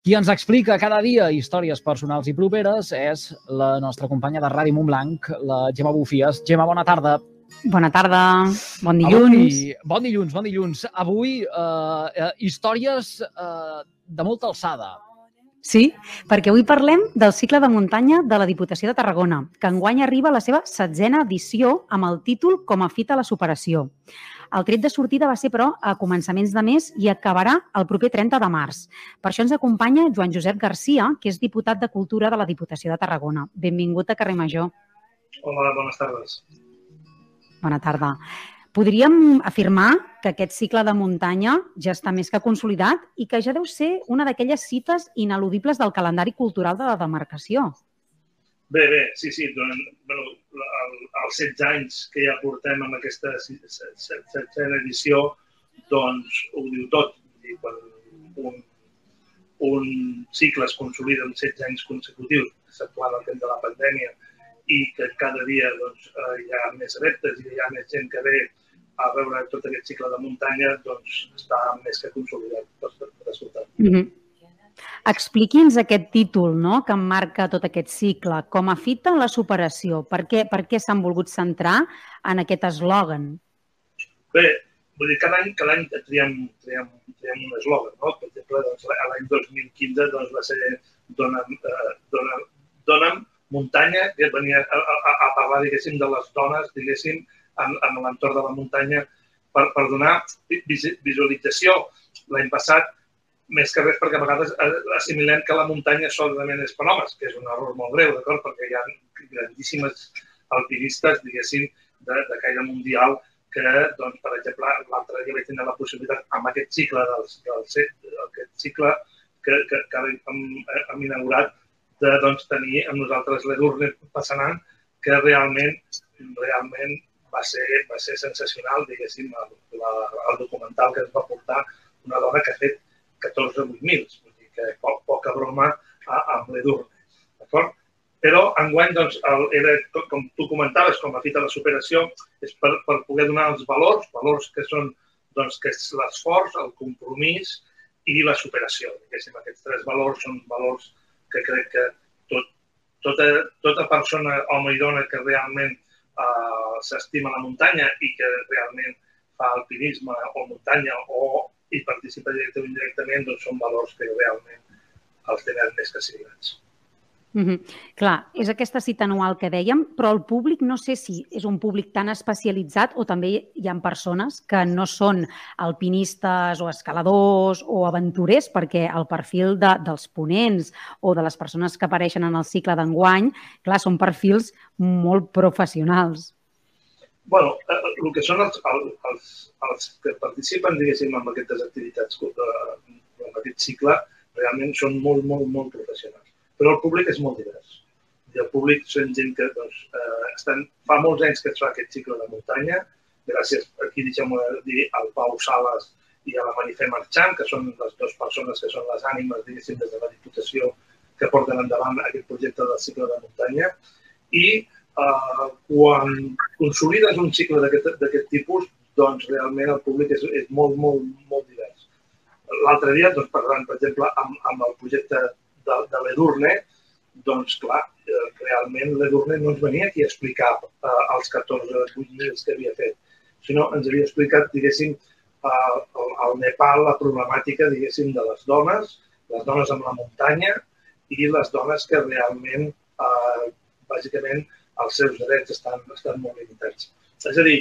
Qui ens explica cada dia històries personals i properes és la nostra companya de Ràdio Montblanc, la Gemma Bufies. Gemma, bona tarda. Bona tarda, bon dilluns. Avui, bon dilluns, bon dilluns. Avui, eh, eh, històries eh, de molta alçada. Sí, perquè avui parlem del cicle de muntanya de la Diputació de Tarragona, que enguany arriba a la seva setzena edició amb el títol Com a fita a la superació. El tret de sortida va ser, però, a començaments de mes i acabarà el proper 30 de març. Per això ens acompanya Joan Josep Garcia, que és diputat de Cultura de la Diputació de Tarragona. Benvingut a Carrer Major. Hola, bones tardes. Bona tarda. Podríem afirmar que aquest cicle de muntanya ja està més que consolidat i que ja deu ser una d'aquelles cites ineludibles del calendari cultural de la demarcació. Bé, bé, sí, sí. Durant, bueno, el, els 16 anys que ja portem amb aquesta setzena edició, doncs ho diu tot. I quan un, un cicle es consolida en 16 anys consecutius, exceptuant el temps de la pandèmia, i que cada dia doncs, eh, hi ha més adeptes i hi ha més gent que ve a veure tot aquest cicle de muntanya, doncs està més que consolidat per, per, per Mm -hmm. Expliqui'ns aquest títol no? que marca tot aquest cicle, com a fita la superació. Per què, per què s'han volgut centrar en aquest eslògan? Bé, vull dir, cada any, cada any triem, triem, triem un eslògan. No? Per exemple, doncs, l'any 2015 doncs, va ser Dona'm, eh, dona'm, dona'm muntanya, que venia a, a, a parlar, diguéssim, de les dones, diguéssim, en, en l'entorn de la muntanya per, per donar visualització. L'any passat més que res perquè a vegades assimilem que la muntanya solament és per homes, que és un error molt greu, d'acord? Perquè hi ha grandíssimes alpinistes, diguéssim, de, de caire mundial que, doncs, per exemple, l'altre dia vaig tenir la possibilitat amb aquest cicle del, del aquest cicle que, que, que hem, hem inaugurat de doncs, tenir amb nosaltres l'Edurne Passanant, que realment, realment va ser, va ser sensacional, diguéssim, el, la, el documental que ens va portar una dona que ha fet 14 o 8.000, vull dir que po poca broma amb l'Edurne. D'acord? Però enguany, doncs, el, era, com tu comentaves, com a fita de la superació, és per, per poder donar els valors, valors que són doncs, que és l'esforç, el compromís i la superació. Diguéssim, aquests tres valors són valors que crec que tot, tota, tota persona, home i dona, que realment eh, s'estima la muntanya i que realment fa alpinisme o muntanya o i participa directament o indirectament, doncs són valors que realment els tenen més que signats. Mm -hmm. Clar, és aquesta cita anual que dèiem, però el públic no sé si és un públic tan especialitzat o també hi ha persones que no són alpinistes o escaladors o aventurers, perquè el perfil de, dels ponents o de les persones que apareixen en el cicle d'enguany, clar, són perfils molt professionals bueno, eh, eh, el que són els, els, els que participen, diguéssim, en aquestes activitats, en aquest cicle, realment són molt, molt, molt professionals. Però el públic és molt divers. I el públic són gent que doncs, eh, estan, fa molts anys que es fa aquest cicle de muntanya, gràcies, aquí deixem dir, al Pau Sales i a la Marifé Marchant, que són les dues persones que són les ànimes, diguéssim, des de la Diputació que porten endavant aquest projecte del cicle de muntanya. I eh, quan consolides un cicle d'aquest tipus, doncs realment el públic és, és molt, molt, molt divers. L'altre dia, doncs, parlant, per exemple, amb, amb el projecte de, de l'Edurne, doncs, clar, eh, realment l'Edurne no ens venia aquí a explicar eh, els 14 8.000 que havia fet, sinó ens havia explicat, diguéssim, eh, al Nepal la problemàtica, diguéssim, de les dones, les dones amb la muntanya i les dones que realment, eh, bàsicament, els seus drets estan, estan molt limitats. És a dir,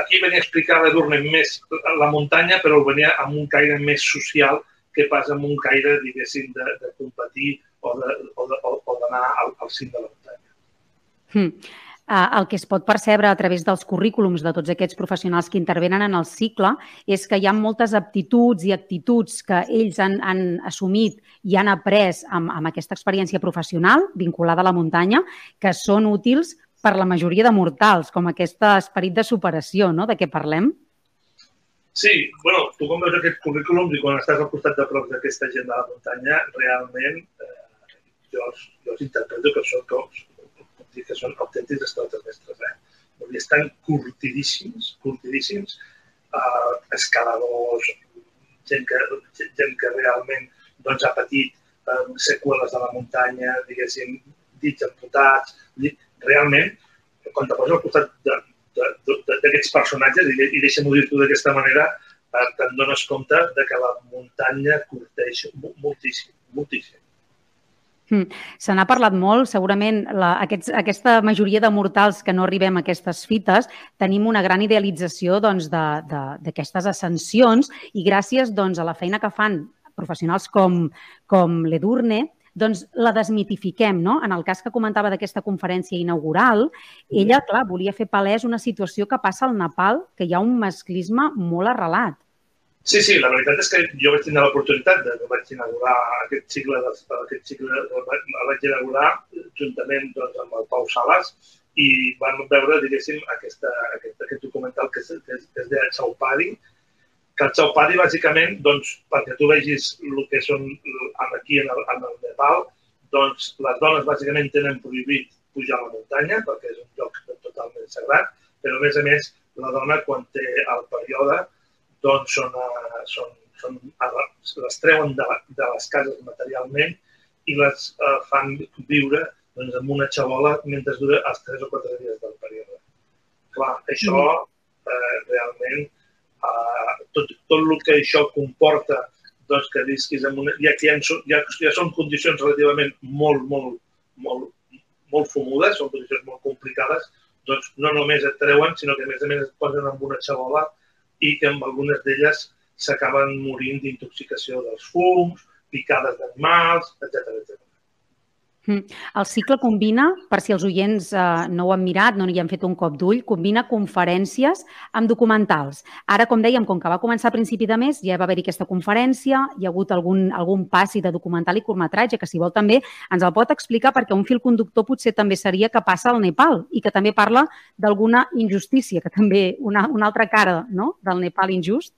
aquí venia a explicar l'Edurne més la muntanya, però venia amb un caire més social que pas amb un caire, diguéssim, de, de competir o d'anar al, al cim de la muntanya. Hmm. Eh, el que es pot percebre a través dels currículums de tots aquests professionals que intervenen en el cicle és que hi ha moltes aptituds i actituds que ells han, han assumit i han après amb, amb aquesta experiència professional vinculada a la muntanya que són útils per la majoria de mortals, com aquest esperit de superació, no?, de què parlem. Sí, bueno, tu com veus aquest currículum i quan estàs al costat de prop d'aquesta gent de la muntanya, realment eh, jo, els, jo els interpreto que són com, dir que són autèntics extraterrestres. Eh? Vull dir, estan curtidíssims, curtidíssims, eh, escaladors, gent que, gent que realment doncs, ha patit eh, seqüeles de la muntanya, diguéssim, dits amputats. Realment, quan te poses al costat d'aquests personatges, i, i deixa'm-ho dir-t'ho d'aquesta manera, eh, te'n dones compte de que la muntanya curteix moltíssim, moltíssim. Mm. Se n'ha parlat molt, segurament la, aquests, aquesta majoria de mortals que no arribem a aquestes fites tenim una gran idealització doncs, d'aquestes ascensions i gràcies doncs, a la feina que fan professionals com, com l'Edurne, doncs la desmitifiquem, no? En el cas que comentava d'aquesta conferència inaugural, ella, clar, volia fer palès una situació que passa al Nepal, que hi ha un masclisme molt arrelat. Sí, sí, la veritat és que jo vaig tenir l'oportunitat de, de vaig inaugurar aquest cicle, de, aquest cicle el vaig inaugurar juntament doncs, amb el Pau Sales i vam veure, diguéssim, aquesta, aquest, aquest documental que es, que es, que es deia Chaupadi, que el Chaupadi, bàsicament, doncs, perquè tu vegis el que són aquí en el, en el Nepal, doncs les dones bàsicament tenen prohibit pujar a la muntanya perquè és un lloc totalment sagrat, però a més a més la dona quan té el període doncs són, uh, són, són, uh, les treuen de, de les cases materialment i les uh, fan viure doncs, amb una xavola mentre dura els 3 o 4 dies del període. Clar, això uh, realment, uh, tot, el que això comporta doncs, que visquis en una... Ja ja, ja, ja són condicions relativament molt, molt, molt, molt fumudes, són condicions molt complicades, doncs no només et treuen, sinó que a més a més et posen amb una xavola i que amb algunes d'elles s'acaben morint d'intoxicació dels fums, picades d'animals, etc etc. Mm. El cicle combina, per si els oients eh, no ho han mirat, no hi han fet un cop d'ull, combina conferències amb documentals. Ara, com dèiem, com que va començar a principi de mes, ja va haver-hi aquesta conferència, hi ha hagut algun, algun passi de documental i curtmetratge, que si vol també ens el pot explicar perquè un fil conductor potser també seria que passa al Nepal i que també parla d'alguna injustícia, que també una, una altra cara no? del Nepal injust.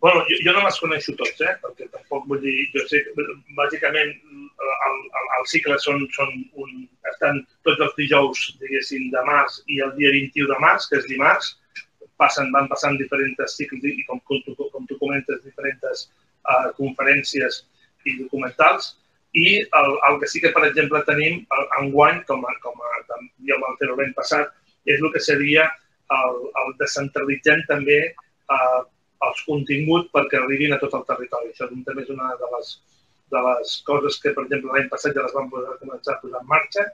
Bueno, jo, jo no les coneixo tots, eh? perquè tampoc vull dir, jo sé bàsicament el, el, el cicle són, són un, estan tots els dijous, diguéssim, de març i el dia 21 de març, que és dimarts, passen, van passant diferents cicles i com, com, tu, com tu comentes, diferents uh, conferències i documentals. I el, el que sí que, per exemple, tenim enguany, com, a, com a, ja ho vam fer l'any passat, és el que seria el, el descentralitzem també uh, els continguts perquè arribin a tot el territori. Això també és una de les, de les coses que, per exemple, l'any passat ja les vam poder començar a posar en marxa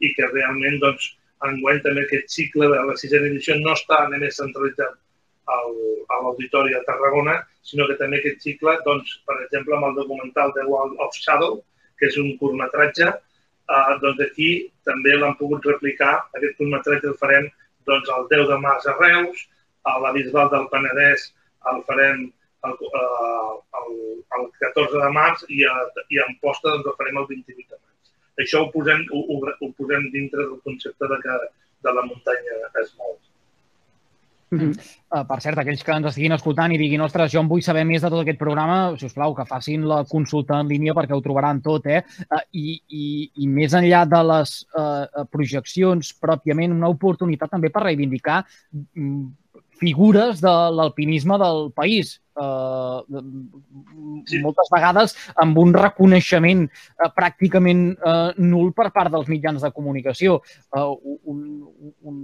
i que realment, doncs, enguany també aquest cicle de la sisena edició no està només centralitzat al, a l'Auditori de Tarragona, sinó que també aquest cicle, doncs, per exemple, amb el documental The Wall of Shadow, que és un curtmetratge, eh, doncs aquí també l'han pogut replicar. Aquest curtmetratge el farem doncs, el 10 de març a Reus, a la Bisbal del Penedès el farem el, eh, el, el 14 de març i a, i a Amposta doncs, el farem el 28 de maig. Això ho posem, ho, ho, ho posem dintre del concepte de que de la muntanya es mou. Mm -hmm. uh, per cert, aquells que ens estiguin escoltant i diguin, ostres, jo em vull saber més de tot aquest programa, si us plau, que facin la consulta en línia perquè ho trobaran tot, eh? Uh, i, i, I més enllà de les uh, projeccions, pròpiament, una oportunitat també per reivindicar mm, figures de l'alpinisme del país eh, sí. moltes vegades amb un reconeixement eh, pràcticament eh, nul per part dels mitjans de comunicació. Eh, un, un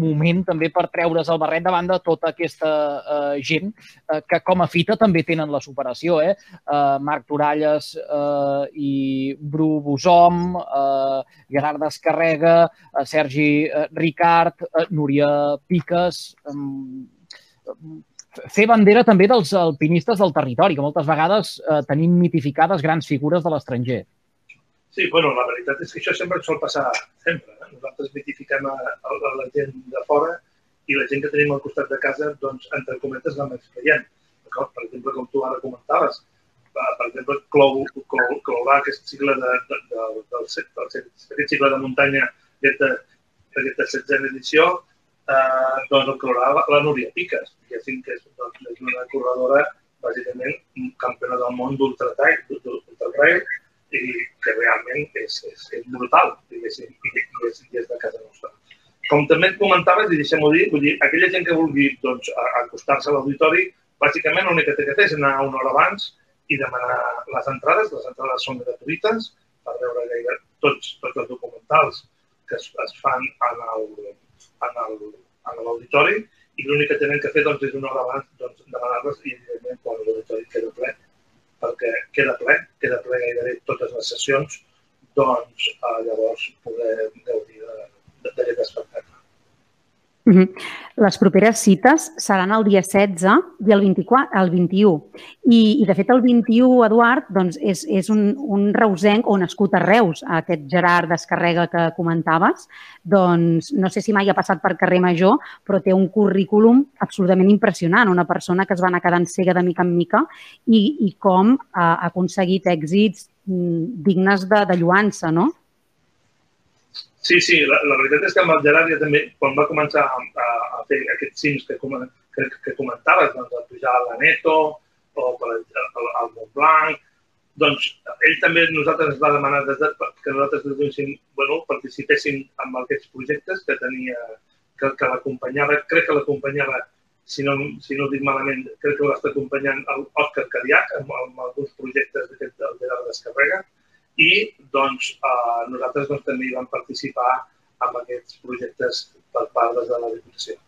moment també per treure's el barret davant de tota aquesta eh, gent eh, que com a fita també tenen la superació. Eh? Eh, Marc Toralles eh, i Bru Busom, eh, Gerard Descarrega, eh, Sergi eh, Ricard, eh, Núria Piques, eh, fer bandera també dels alpinistes del territori, que moltes vegades eh, tenim mitificades grans figures de l'estranger. Sí, bueno, la veritat és que això sempre sol passar sempre. Eh? Nosaltres mitifiquem a, a, a la gent de fora i la gent que tenim al costat de casa, doncs, entre cometes, la més creiem. Per exemple, com tu ara comentaves, per exemple, clou, clou, clourà aquest cicle de, de, de, del, del, aquest cicle de muntanya aquesta, aquesta setzena edició, eh, doncs el clourà la, la Núria Piques, que és, doncs, és una corredora bàsicament campiona del món d'ultra-trail i que realment és, és, és brutal, diguéssim, i, i, és, i és de casa nostra. Com també et comentaves, i deixem-ho dir, vull dir, aquella gent que vulgui doncs, acostar-se a l'auditori, bàsicament l'únic que té que fer és anar una hora abans i demanar les entrades, les entrades són gratuïtes per veure gaire tots, tots els documentals que es, es fan en el, en l'auditori i l'únic que tenen que fer doncs, és una hora abans doncs, demanar-les i evidentment quan l'auditori queda ple perquè queda ple, queda ple gairebé totes les sessions, doncs eh, llavors poder gaudir d'aquest espectacle. Les properes cites seran el dia 16 i el 24, el 21. I, i de fet, el 21, Eduard, doncs, és, és un, un reusenc o nascut a Reus, aquest Gerard Descarrega que comentaves. Doncs no sé si mai ha passat per carrer Major, però té un currículum absolutament impressionant. Una persona que es va anar quedant cega de mica en mica i, i com ha, ha aconseguit èxits mm, dignes de, de lluança, no? Sí, sí, la, la veritat és que amb el Gerard ja també, quan va començar a, a, a fer aquests cims que, que, que comentaves, doncs, a pujar a la Neto o per, al, al Montblanc, doncs ell també nosaltres ens va demanar des de, que nosaltres des bueno, participéssim en aquests projectes que tenia, que, que l'acompanyava, crec que l'acompanyava, si no, si no ho dic malament, crec que l'està acompanyant l'Òscar Cadiac amb, amb alguns projectes d'aquest Gerard Descarrega, i doncs, eh, nosaltres doncs, també hi vam participar en aquests projectes per part de la Diputació.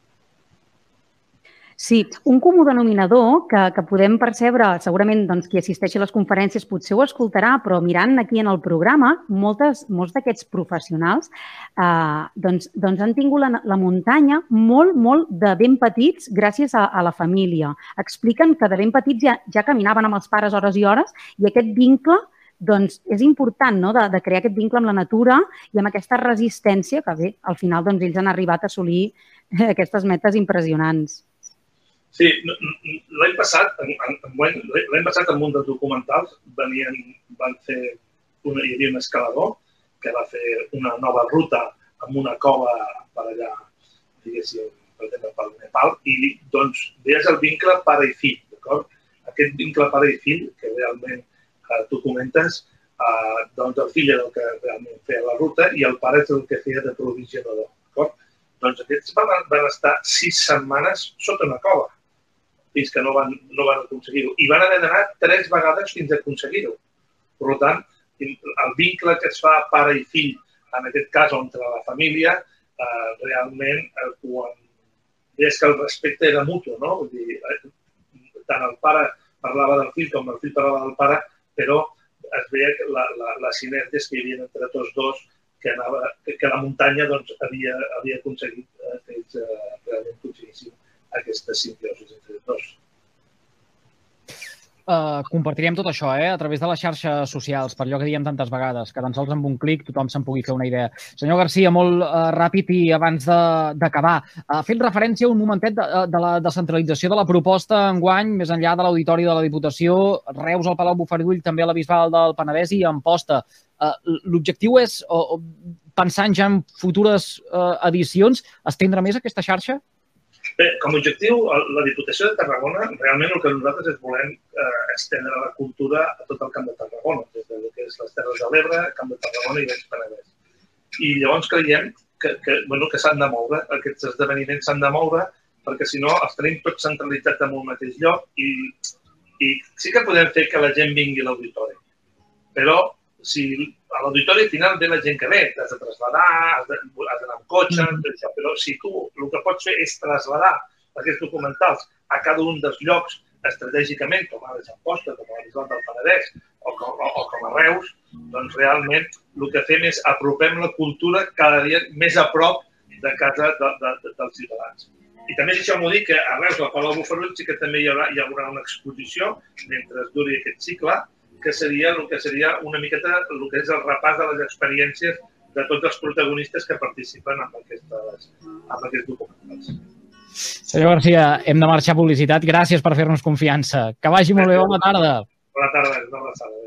Sí, un comú denominador que, que podem percebre, segurament doncs, qui assisteixi a les conferències potser ho escoltarà, però mirant aquí en el programa, moltes, molts d'aquests professionals eh, doncs, doncs han tingut la, la muntanya molt, molt de ben petits gràcies a, a la família. Expliquen que de ben petits ja, ja caminaven amb els pares hores i hores i aquest vincle doncs és important no? de, de crear aquest vincle amb la natura i amb aquesta resistència que bé, al final doncs, ells han arribat a assolir aquestes metes impressionants. Sí, l'any passat, l'any passat en un dels documentals venien, van fer, una, hi havia un escalador que va fer una nova ruta amb una cova per allà, diguéssim, per exemple, pel Nepal, i doncs veies el vincle pare i fill, d'acord? Aquest vincle pare i fill, que realment eh, tu comentes, eh, doncs el fill era el que realment feia la ruta i el pare és el que feia de provisionador. Doncs aquests van, van estar sis setmanes sota una cova fins que no van, no van aconseguir-ho. I van haver d'anar tres vegades fins a aconseguir-ho. Per tant, el vincle que es fa pare i fill, en aquest cas entre la família, eh, realment eh, quan és que el respecte era mutu, no? Vull dir, eh, tant el pare parlava del fill com el fill parlava del pare, però es veia la, la, les sinergies que hi havia entre tots dos que, anava, que, la muntanya doncs, havia, havia aconseguit eh, que ells eh, realment aconseguissin aquesta simbiosi entre dos uh, compartirem tot això eh, a través de les xarxes socials, per allò que diem tantes vegades, que tan sols amb un clic tothom se'n pugui fer una idea. Senyor Garcia, molt uh, ràpid i abans d'acabar, uh, fent referència un momentet de, de la descentralització de la proposta en guany, més enllà de l'Auditori de la Diputació, Reus, al Palau Bufardull, també a la Bisbal del Penedès i Amposta. Uh, L'objectiu és, uh, pensant ja en futures uh, edicions, estendre més aquesta xarxa? Bé, com a objectiu, la Diputació de Tarragona, realment el que nosaltres és volem eh, estendre la cultura a tot el Camp de Tarragona, des de que és les Terres de l'Ebre, Camp de Tarragona i Baix Penedès. I llavors creiem que, que, bueno, que s'han de moure, aquests esdeveniments s'han de moure, perquè si no els tenim tots centralitzats en un mateix lloc i, i sí que podem fer que la gent vingui a l'auditori, però si a l'auditori final ve la gent que ve, t'has de traslladar, has d'anar amb cotxe, mm. això, però si tu el que pots fer és traslladar aquests documentals a cada un dels llocs estratègicament, com ara Posta, com a l'Islam del Penedès o com, o, o com a Reus, doncs realment el que fem és apropem la cultura cada dia més a prop de casa de, de, de, dels ciutadans. I també deixeu-m'ho dir que a Reus, al Palau Bufarull, sí que també hi haurà, hi haurà una exposició mentre duri aquest cicle, que seria el que seria una miqueta el que és el repàs de les experiències de tots els protagonistes que participen en, aquestes, en aquests documentals. Senyor Garcia, hem de marxar a publicitat. Gràcies per fer-nos confiança. Que vagi molt bé. Bona tarda. Bona tarda. Bona tarda.